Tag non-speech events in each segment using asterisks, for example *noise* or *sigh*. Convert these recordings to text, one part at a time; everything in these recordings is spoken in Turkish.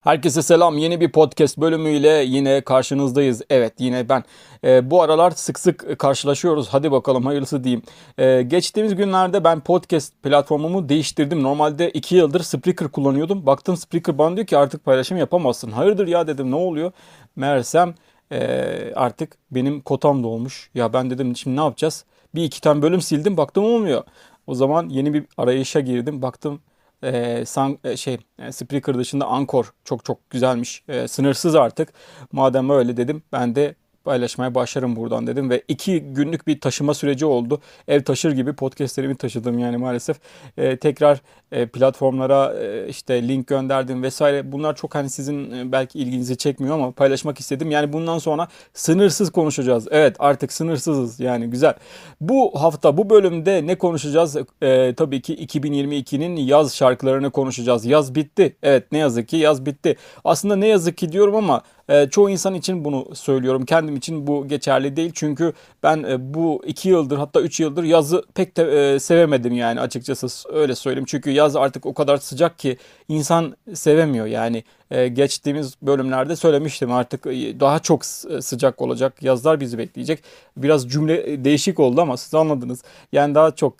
Herkese selam. Yeni bir podcast bölümüyle yine karşınızdayız. Evet yine ben. E, bu aralar sık sık karşılaşıyoruz. Hadi bakalım hayırlısı diyeyim. E, geçtiğimiz günlerde ben podcast platformumu değiştirdim. Normalde 2 yıldır Spreaker kullanıyordum. Baktım Spreaker bana diyor ki artık paylaşım yapamazsın. Hayırdır ya dedim ne oluyor? Meğersem e, artık benim kotam dolmuş. Ya ben dedim şimdi ne yapacağız? Bir iki tane bölüm sildim baktım olmuyor. O zaman yeni bir arayışa girdim. Baktım e, san, e, şey e, Spreaker dışında Anchor çok çok güzelmiş. E, sınırsız artık. Madem öyle dedim ben de paylaşmaya başlarım buradan dedim ve iki günlük bir taşıma süreci oldu. Ev taşır gibi podcastlerimi taşıdım yani maalesef. E, tekrar e, platformlara e, işte link gönderdim vesaire. Bunlar çok hani sizin e, belki ilginizi çekmiyor ama paylaşmak istedim. Yani bundan sonra sınırsız konuşacağız. Evet artık sınırsızız yani güzel. Bu hafta bu bölümde ne konuşacağız? E, tabii ki 2022'nin yaz şarkılarını konuşacağız. Yaz bitti. Evet ne yazık ki yaz bitti. Aslında ne yazık ki diyorum ama e, çoğu insan için bunu söylüyorum. Kendim için bu geçerli değil. Çünkü ben e, bu iki yıldır hatta üç yıldır yazı pek de e, sevemedim yani açıkçası öyle söyleyeyim. Çünkü yaz artık o kadar sıcak ki insan sevemiyor yani. E, geçtiğimiz bölümlerde söylemiştim artık daha çok sıcak olacak yazlar bizi bekleyecek. Biraz cümle değişik oldu ama siz anladınız. Yani daha çok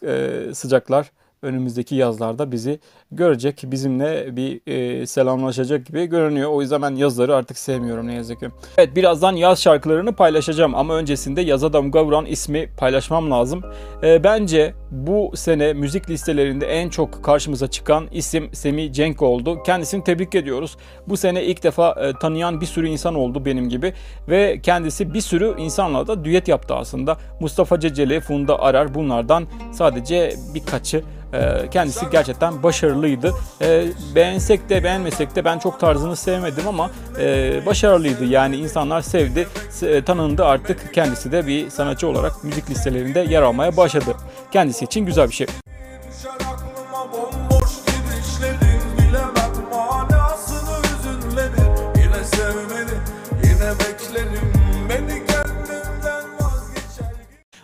sıcaklar önümüzdeki yazlarda bizi görecek, bizimle bir e, selamlaşacak gibi görünüyor. O yüzden ben yazları artık sevmiyorum ne yazık ki. Evet birazdan yaz şarkılarını paylaşacağım ama öncesinde yaza damga vuran ismi paylaşmam lazım. E, bence bu sene müzik listelerinde en çok karşımıza çıkan isim Semi Cenk oldu. Kendisini tebrik ediyoruz. Bu sene ilk defa e, tanıyan bir sürü insan oldu benim gibi ve kendisi bir sürü insanla da düet yaptı aslında. Mustafa Ceceli, Funda Arar bunlardan sadece birkaçı ee, kendisi gerçekten başarılıydı. Ee, beğensek de beğenmesek de ben çok tarzını sevmedim ama e, başarılıydı. Yani insanlar sevdi, tanındı artık kendisi de bir sanatçı olarak müzik listelerinde yer almaya başladı. Kendisi için güzel bir şey.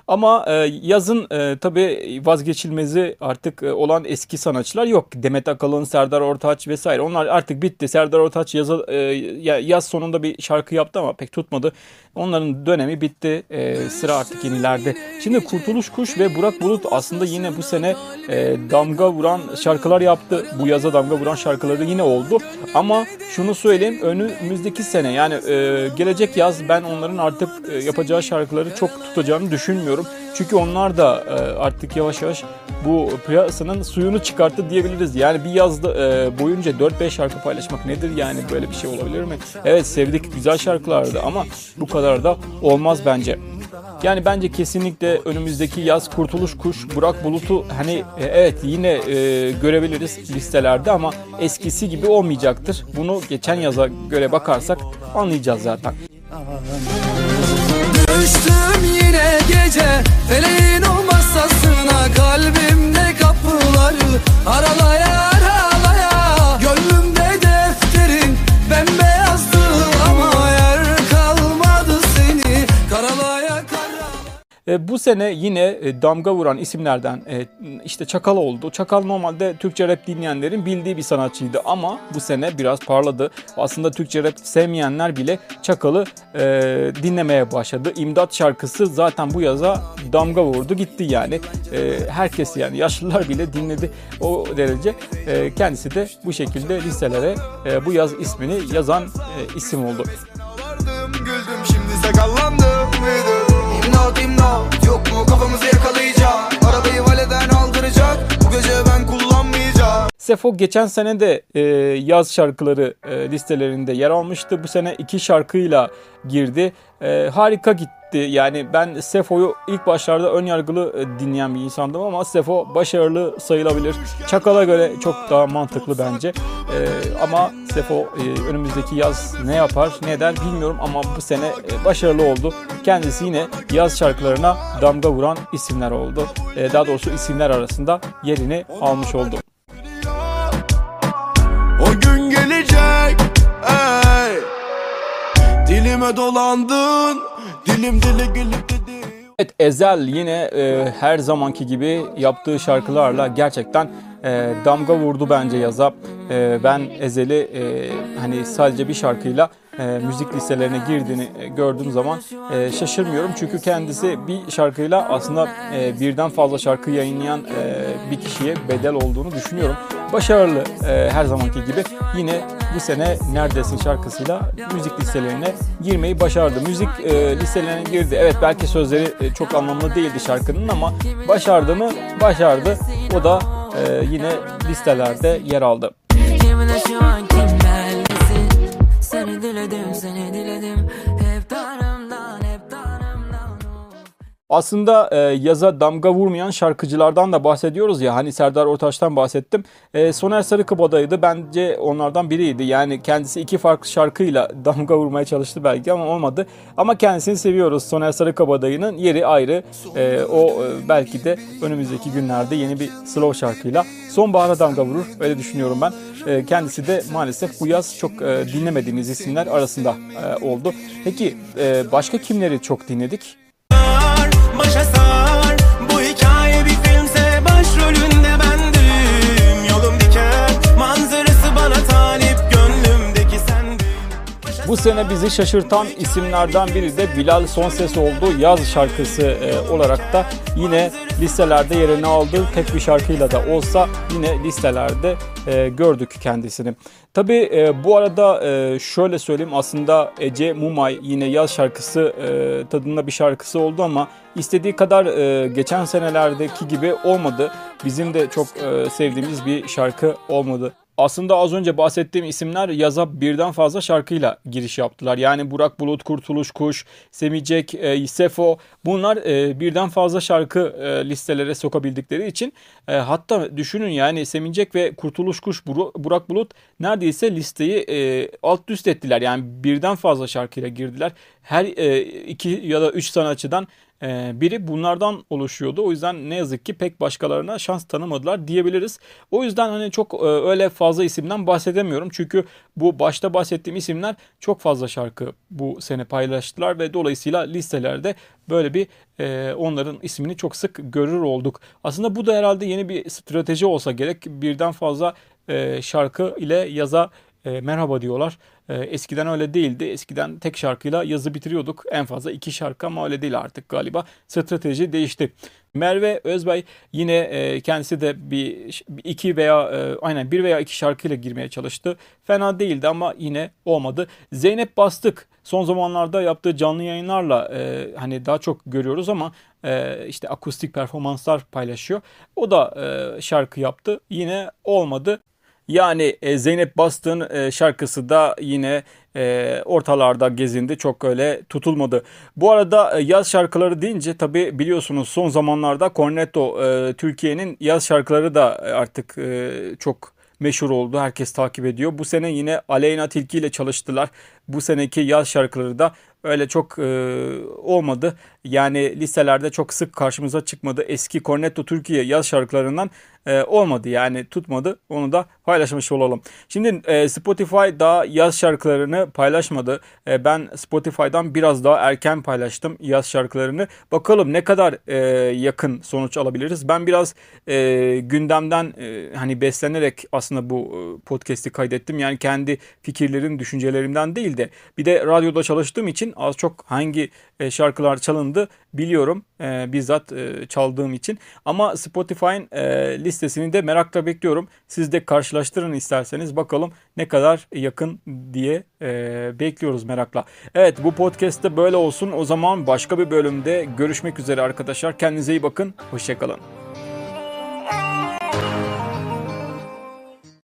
Ama e, yazın e, tabii vazgeçilmezi artık e, olan eski sanatçılar yok. Demet Akalın, Serdar Ortaç vesaire. Onlar artık bitti. Serdar Ortaç yaza, e, yaz sonunda bir şarkı yaptı ama pek tutmadı. Onların dönemi bitti. Sıra artık yenilerde. Şimdi Kurtuluş Kuş ve Burak Bulut aslında yine bu sene damga vuran şarkılar yaptı. Bu yaza damga vuran şarkıları yine oldu. Ama şunu söyleyeyim önümüzdeki sene yani gelecek yaz ben onların artık yapacağı şarkıları çok tutacağını düşünmüyorum. Çünkü onlar da e, artık yavaş yavaş bu piyasanın suyunu çıkarttı diyebiliriz. Yani bir yazda e, boyunca 4-5 şarkı paylaşmak nedir yani böyle bir şey olabilir mi? Evet sevdik güzel şarkılardı ama bu kadar da olmaz bence. Yani bence kesinlikle önümüzdeki yaz Kurtuluş Kuş, Burak Bulut'u hani e, evet yine e, görebiliriz listelerde ama eskisi gibi olmayacaktır. Bunu geçen yaza göre bakarsak anlayacağız zaten. Düştüm yine gece. Feleğin o masasına Kalbimde kapıları Aralaya bu sene yine e, damga vuran isimlerden e, işte Çakal oldu. Çakal normalde Türkçe rap dinleyenlerin bildiği bir sanatçıydı ama bu sene biraz parladı. Aslında Türkçe rap sevmeyenler bile Çakal'ı e, dinlemeye başladı. İmdat şarkısı zaten bu yaza damga vurdu gitti yani. E, herkes yani yaşlılar bile dinledi o derece. Kendisi de bu şekilde listelere e, bu yaz ismini yazan isim oldu. Güldüm şimdi sakallandım İmdat yok mu? Kafamızı yakalayacak. Arabayı valeden aldıracak. Bu gece ben kullanmayacağım Sefo geçen sene de e, yaz şarkıları e, listelerinde yer almıştı. Bu sene iki şarkıyla girdi. E, harika gitti. Yani ben Sefo'yu ilk başlarda ön yargılı e, dinleyen bir insandım ama Sefo başarılı sayılabilir. Çakal'a göre çok daha mantıklı bence. Ee, ama Sefo e, önümüzdeki yaz ne yapar ne eder bilmiyorum ama bu sene e, başarılı oldu. Kendisi yine yaz şarkılarına damga vuran isimler oldu. Ee, daha doğrusu isimler arasında yerini almış oldu. Dilime dolandın Dilim dile gelip dedi Evet Ezel yine e, her zamanki gibi yaptığı şarkılarla gerçekten e, damga vurdu bence yaza. E, ben Ezel'i e, hani sadece bir şarkıyla e, müzik listelerine girdiğini e, gördüğüm zaman e, şaşırmıyorum. Çünkü kendisi bir şarkıyla aslında e, birden fazla şarkı yayınlayan e, bir kişiye bedel olduğunu düşünüyorum. Başarılı e, her zamanki gibi yine bu sene Neredesin şarkısıyla müzik listelerine girmeyi başardı. Müzik e, listelerine girdi. Evet belki sözleri e, çok anlamlı değildi şarkının ama başardı mı? Başardı. O da e, yine listelerde yer aldı. Kimine şu an kim Seni diledim seni diledim aslında e, yaza damga vurmayan şarkıcılardan da bahsediyoruz ya hani Serdar Ortaç'tan bahsettim. E, Soner Sarıkabadayı'dı bence onlardan biriydi. Yani kendisi iki farklı şarkıyla *laughs* damga vurmaya çalıştı belki ama olmadı. Ama kendisini seviyoruz. Soner Sarıkabadayı'nın yeri ayrı. E, o e, belki de önümüzdeki günlerde yeni bir slow şarkıyla sonbahara damga vurur. Öyle düşünüyorum ben. E, kendisi de maalesef bu yaz çok e, dinlemediğimiz isimler arasında e, oldu. Peki e, başka kimleri çok dinledik? Başa sar. Bu hikaye bir filmse başrolünde bendim Bu sene bizi şaşırtan isimlerden biri de Bilal Son Ses oldu. Yaz şarkısı e, olarak da yine listelerde yerini aldı. Tek bir şarkıyla da olsa yine listelerde e, gördük kendisini. Tabi e, bu arada şöyle söyleyeyim aslında Ece Mumay yine yaz şarkısı tadında bir şarkısı oldu ama istediği kadar geçen senelerdeki gibi olmadı. Bizim de çok sevdiğimiz bir şarkı olmadı. Aslında az önce bahsettiğim isimler yaza birden fazla şarkıyla giriş yaptılar. Yani Burak Bulut, Kurtuluş Kuş, Semicek, e, Sefo bunlar e, birden fazla şarkı e, listelere sokabildikleri için e, hatta düşünün yani Semicek ve Kurtuluş Kuş, Burak Bulut neredeyse listeyi e, alt üst ettiler. Yani birden fazla şarkıyla girdiler. Her e, iki ya da üç sanatçıdan biri bunlardan oluşuyordu. O yüzden ne yazık ki pek başkalarına şans tanımadılar diyebiliriz. O yüzden hani çok e, öyle fazla isimden bahsedemiyorum. Çünkü bu başta bahsettiğim isimler çok fazla şarkı bu sene paylaştılar ve dolayısıyla listelerde böyle bir e, onların ismini çok sık görür olduk. Aslında bu da herhalde yeni bir strateji olsa gerek. Birden fazla e, şarkı ile yaza e, merhaba diyorlar. E, eskiden öyle değildi. Eskiden tek şarkıyla yazı bitiriyorduk. En fazla iki şarkı ama öyle değil artık galiba. Strateji değişti. Merve Özbay yine e, kendisi de bir iki veya e, aynen bir veya iki şarkıyla girmeye çalıştı. Fena değildi ama yine olmadı. Zeynep Bastık son zamanlarda yaptığı canlı yayınlarla e, hani daha çok görüyoruz ama e, işte akustik performanslar paylaşıyor. O da e, şarkı yaptı. Yine olmadı. Yani e, Zeynep Bastık'ın e, şarkısı da yine e, ortalarda gezindi. Çok öyle tutulmadı. Bu arada yaz şarkıları deyince tabi biliyorsunuz son zamanlarda Cornetto Türkiye'nin yaz şarkıları da artık çok meşhur oldu. Herkes takip ediyor. Bu sene yine Aleyna Tilki ile çalıştılar. Bu seneki yaz şarkıları da öyle çok e, olmadı. Yani listelerde çok sık karşımıza çıkmadı. Eski Cornetto Türkiye yaz şarkılarından e, olmadı yani tutmadı. Onu da paylaşmış olalım. Şimdi e, Spotify daha yaz şarkılarını paylaşmadı. E, ben Spotify'dan biraz daha erken paylaştım yaz şarkılarını. Bakalım ne kadar e, yakın sonuç alabiliriz. Ben biraz e, gündemden e, hani beslenerek aslında bu e, podcast'i kaydettim. Yani kendi fikirlerim, düşüncelerimden değil de bir de radyoda çalıştığım için az çok hangi e, şarkılar çalındı biliyorum e, bizzat e, çaldığım için. Ama Spotify'ın e, listesini de merakla bekliyorum. Siz de karşılaştırın isterseniz bakalım ne kadar yakın diye e, bekliyoruz merakla. Evet bu podcast'te böyle olsun. O zaman başka bir bölümde görüşmek üzere arkadaşlar. Kendinize iyi bakın. Hoşçakalın.